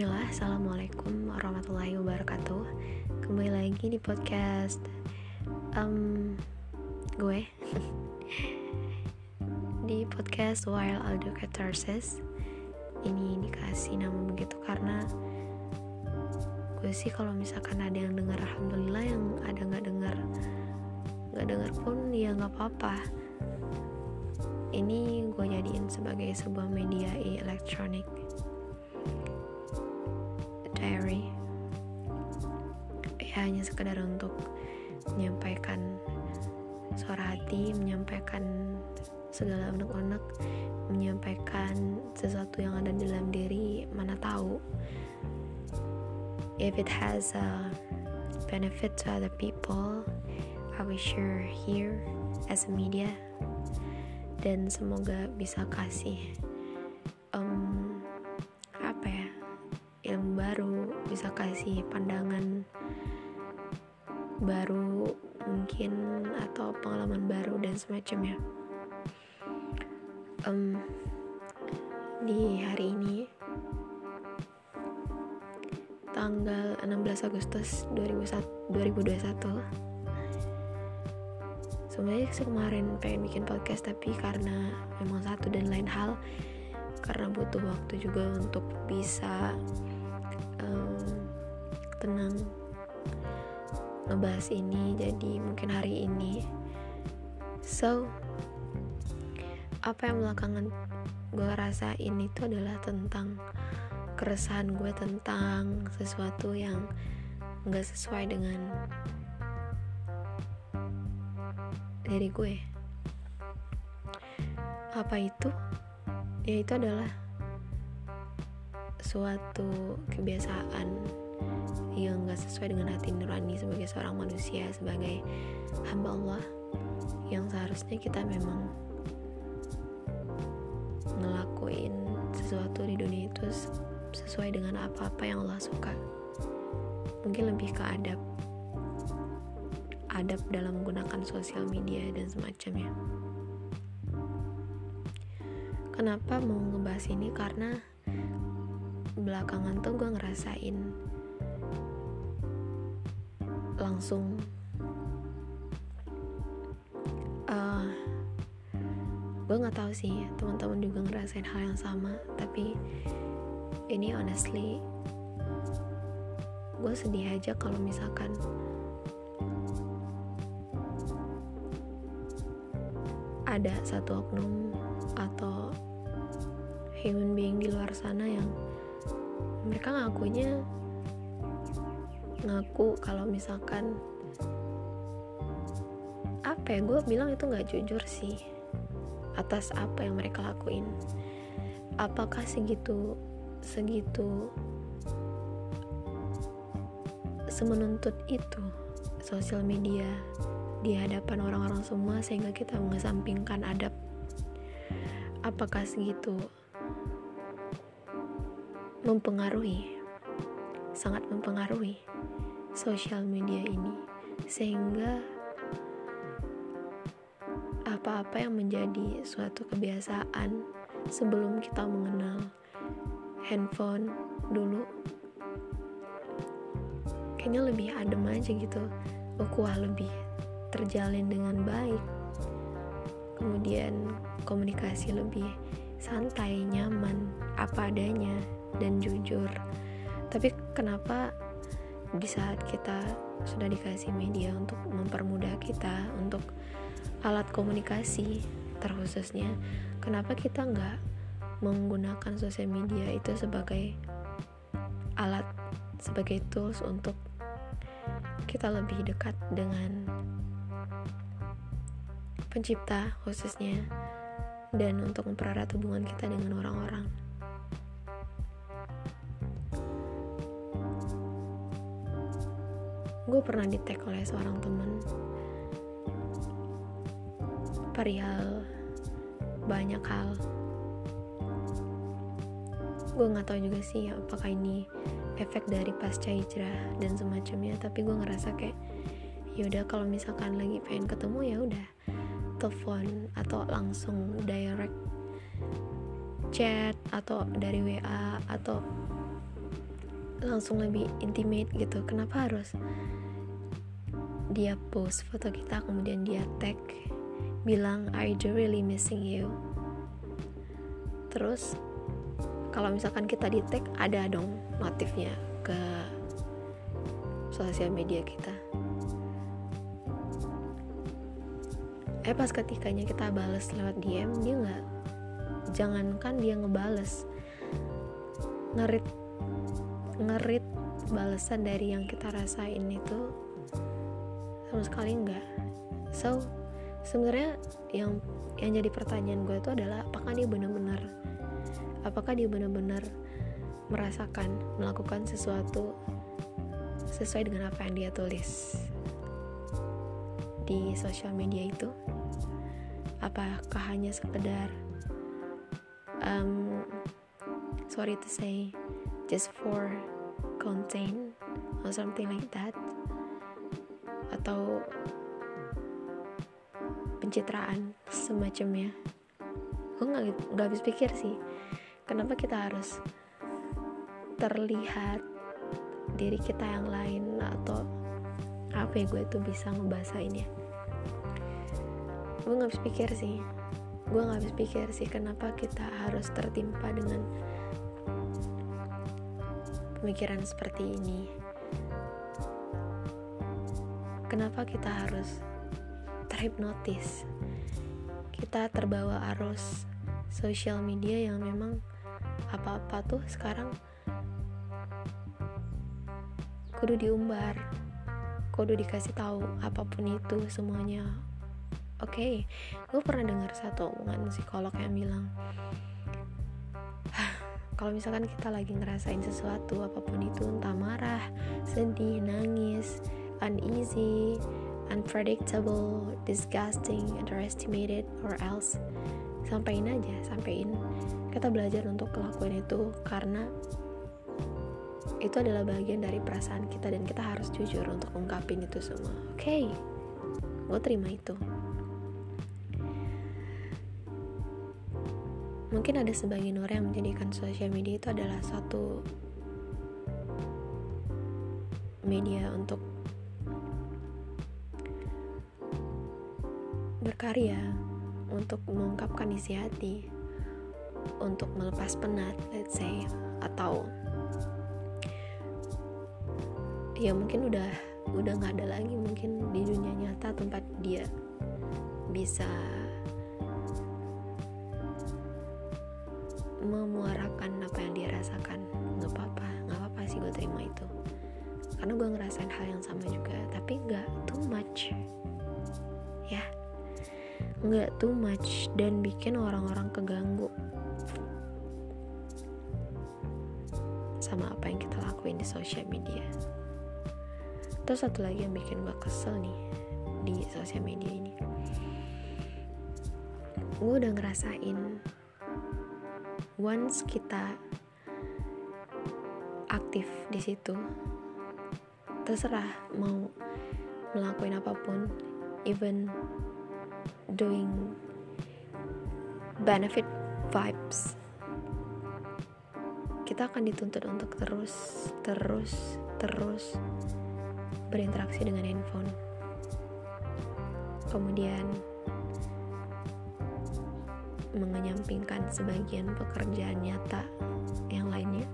Bismillah, Assalamualaikum warahmatullahi wabarakatuh. Kembali lagi di podcast um, Gue. Di podcast While Aldo Catharsis Ini dikasih nama begitu karena Gue sih kalau misalkan ada yang dengar Alhamdulillah Yang ada gak dengar Gak dengar pun ya gak apa-apa. Ini gue jadiin sebagai sebuah media elektronik diary ya hanya sekedar untuk menyampaikan suara hati menyampaikan segala unek-unek menyampaikan sesuatu yang ada dalam diri mana tahu if it has a benefit to other people I will share here as a media. Dan semoga bisa kasih kasih pandangan baru mungkin atau pengalaman baru dan semacamnya. Um, di hari ini tanggal 16 Agustus 2021 sebenarnya kemarin pengen bikin podcast tapi karena memang satu dan lain hal karena butuh waktu juga untuk bisa tenang ngebahas ini jadi mungkin hari ini. So apa yang belakangan gue rasain itu adalah tentang keresahan gue tentang sesuatu yang gak sesuai dengan diri gue. Apa itu? Ya itu adalah suatu kebiasaan yang gak sesuai dengan hati nurani sebagai seorang manusia sebagai hamba Allah yang seharusnya kita memang ngelakuin sesuatu di dunia itu sesuai dengan apa-apa yang Allah suka. Mungkin lebih ke adab adab dalam menggunakan sosial media dan semacamnya. Kenapa mau ngebahas ini? Karena belakangan tuh gue ngerasain langsung uh, gue nggak tahu sih teman-teman juga ngerasain hal yang sama tapi ini honestly gue sedih aja kalau misalkan ada satu oknum atau human being di luar sana yang mereka ngakunya ngaku kalau misalkan apa ya gue bilang itu nggak jujur sih atas apa yang mereka lakuin. Apakah segitu segitu semenuntut itu sosial media di hadapan orang-orang semua sehingga kita mengesampingkan adab? Apakah segitu mempengaruhi sangat mempengaruhi sosial media ini. Sehingga apa-apa yang menjadi suatu kebiasaan sebelum kita mengenal handphone dulu kayaknya lebih adem aja gitu. Ukuah lebih terjalin dengan baik. Kemudian komunikasi lebih santai nyaman apa adanya dan jujur tapi kenapa di saat kita sudah dikasih media untuk mempermudah kita untuk alat komunikasi terkhususnya kenapa kita nggak menggunakan sosial media itu sebagai alat sebagai tools untuk kita lebih dekat dengan pencipta khususnya dan untuk mempererat hubungan kita dengan orang-orang. Gue pernah di tag oleh seorang temen perihal banyak hal. Gue nggak tahu juga sih apakah ini efek dari pasca hijrah dan semacamnya, tapi gue ngerasa kayak yaudah kalau misalkan lagi pengen ketemu ya udah telepon atau langsung direct chat atau dari WA atau langsung lebih intimate gitu. Kenapa harus dia post foto kita kemudian dia tag bilang I do really missing you? Terus kalau misalkan kita di tag ada dong notifnya ke sosial media kita. Eh pas ketikanya kita bales lewat DM dia nggak jangankan dia ngebales ngerit ngerit balesan dari yang kita rasain itu sama sekali enggak so sebenarnya yang yang jadi pertanyaan gue itu adalah apakah dia benar-benar apakah dia benar-benar merasakan melakukan sesuatu sesuai dengan apa yang dia tulis di sosial media itu? Apakah hanya sekedar um, sorry to say just for content or something like that. Atau pencitraan semacamnya. Gue nggak nggak habis pikir sih kenapa kita harus terlihat diri kita yang lain atau apa ya gue tuh bisa ngebahasain ya gue nggak habis pikir sih gue nggak habis pikir sih kenapa kita harus tertimpa dengan pemikiran seperti ini. Kenapa kita harus terhipnotis? Kita terbawa arus sosial media yang memang apa-apa tuh sekarang kudu diumbar kudu dikasih tahu apa pun itu semuanya. Oke okay, gue pernah dengar satu omongan psikolog yang bilang kalau misalkan kita lagi ngerasain sesuatu apa pun itu entah marah sedih nangis uneasy unpredictable disgusting underestimated or else sampaikan aja sampaikan. Kita belajar untuk ngelakuin itu karena itu adalah bagian dari perasaan kita dan kita harus jujur untuk ungkapin itu semua. Oke okay, gue terima itu mungkin ada sebagian orang yang menjadikan sosial media itu adalah satu media untuk berkarya untuk mengungkapkan isi hati untuk melepas penat let's say atau ya mungkin udah udah nggak ada lagi mungkin di dunia nyata tempat dia bisa memuarakan apa yang dia rasakan. Nggak apa-apa nggak apa-apa sih gue terima itu. Karena gue ngerasain hal yang sama juga tapi nggak too much. Ya. Nggak too much dan bikin orang-orang keganggu. Sama apa yang kita lakuin di sosial media. Terus satu lagi yang bikin gue kesel nih di sosial media ini. Gue udah ngerasain once kita aktif di situ terserah mau melakukan apa pun even doing benefit vibes kita akan dituntut untuk terus terus terus berinteraksi dengan handphone. Kemudian mengenyampingkan sebagian pekerjaan nyata yang lainnya.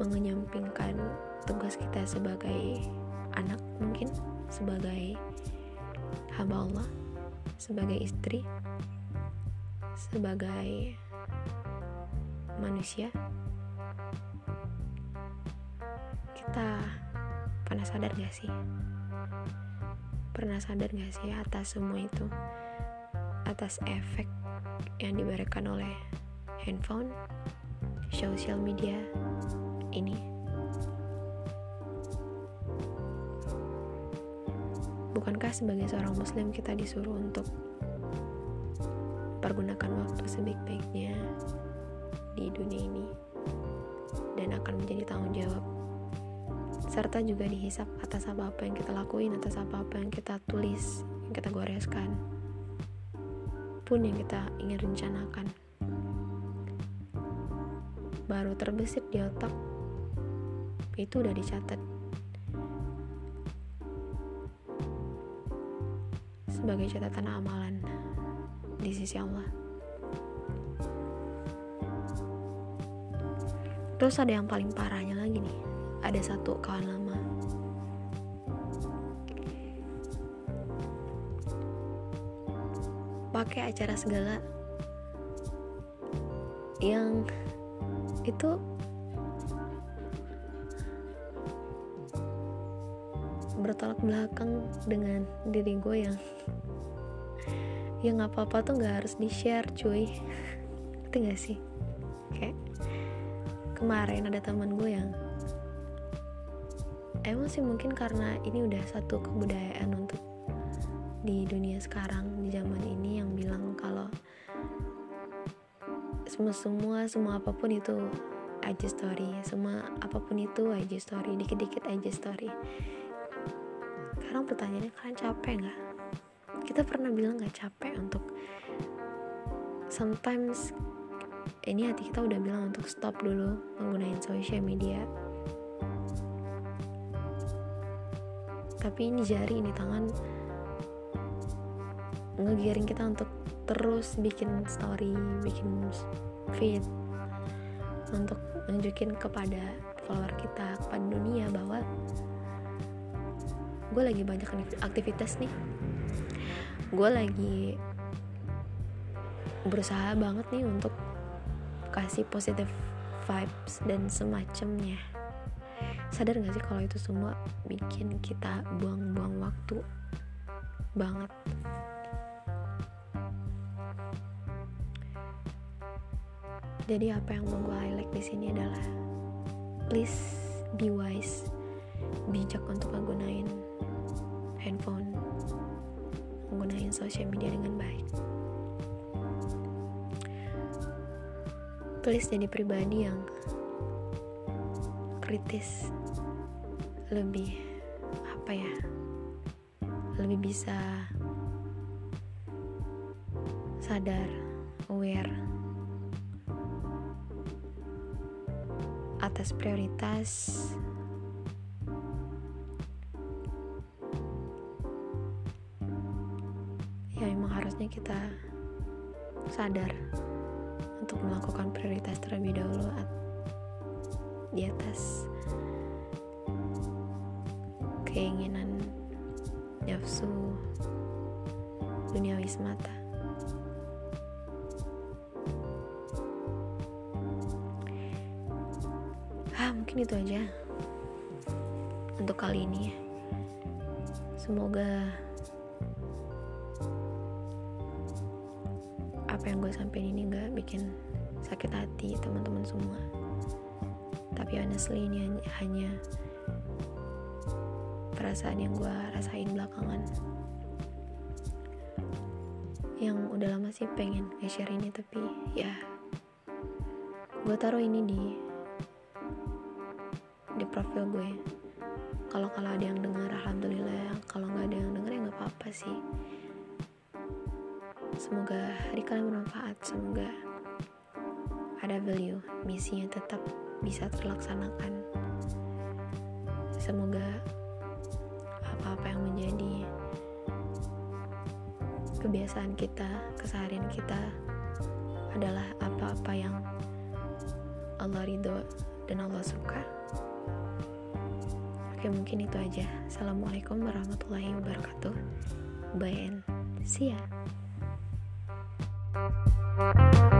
Mengenyampingkan tugas kita sebagai anak mungkin sebagai hamba Allah sebagai istri sebagai manusia. Kita pernah sadar gak sih? Pernah sadar gak sih atas semua itu atas efek yang diberikan oleh handphone, sosial media ini. Bukankah sebagai seorang muslim kita disuruh untuk pergunakan waktu sebaik-baiknya di dunia ini dan akan menjadi tanggung jawab serta juga dihisap atas apa-apa yang kita lakuin atas apa-apa yang kita tulis yang kita goreskan apa pun yang kita ingin rencanakan baru terbesit di otak itu udah dicatat sebagai catatan amalan di sisi Allah. Terus ada yang paling parahnya lagi nih. Ada satu kawan lama. Pakai acara segala. Yang itu bertolak belakang dengan diri gue yang yang apa-apa tuh nggak harus di share cuy. Itu gak sih? Kayak kemarin ada teman gue yang emang sih mungkin karena ini udah satu kebudayaan untuk di dunia sekarang di zaman ini yang bilang kalau semua semua semua apa pun itu aja story semua apa pun itu aja story dikit-dikit aja story. Sekarang pertanyaannya kalian capek nggak? Kita pernah bilang nggak capek untuk sometimes ini hati kita udah bilang untuk stop dulu menggunakan social media. Tapi ini jari ini tangan ngegiring kita untuk terus bikin story bikin feed untuk nunjukin kepada follower kita kepada dunia bahwa gue lagi banyak aktivitas nih. Gue lagi berusaha banget nih untuk kasih positive vibes dan semacamnya. Sadar gak sih kalau itu semua bikin kita buang-buang waktu banget jadi apa yang mau gue highlight di sini adalah please be wise bijak untuk menggunakan handphone menggunakan sosial media dengan baik. Please jadi pribadi yang kritis, lebih apa ya, lebih bisa sadar, aware atas prioritas. Harusnya kita sadar untuk melakukan prioritas terlebih dahulu di atas keinginan nafsu duniawi semata mungkin itu aja untuk kali ini. Semoga apa yang gue sampein ini gak bikin sakit hati teman-teman semua. Tapi honestly ini hanya perasaan yang gue rasain belakangan. Yang udah lama sih pengen nge-share ini tapi ya gue taruh ini di di profil gue kalau kalau ada yang dengar alhamdulillah kalau nggak ada yang denger ya nggak apa-apa sih Semoga hari kalian bermanfaat. Semoga ada value, misinya tetap bisa terlaksanakan. Semoga apa-apa yang menjadi kebiasaan kita, keseharian kita adalah apa-apa yang Allah ridho dan Allah suka. Oke, mungkin itu aja. Assalamualaikum warahmatullahi wabarakatuh. Bye and see ya. Thank you.